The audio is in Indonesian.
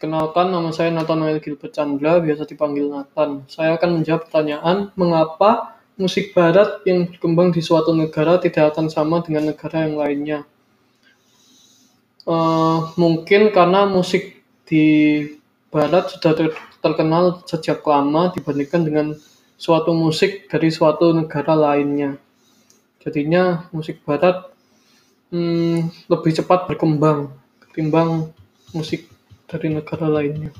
Kenalkan, nama saya Nathanael Gilbert Chandra, biasa dipanggil Nathan. Saya akan menjawab pertanyaan, mengapa musik barat yang berkembang di suatu negara tidak akan sama dengan negara yang lainnya? Eh, mungkin karena musik di barat sudah terkenal sejak lama dibandingkan dengan suatu musik dari suatu negara lainnya. Jadinya musik barat, hmm, lebih cepat berkembang ketimbang musik dari negara lainnya.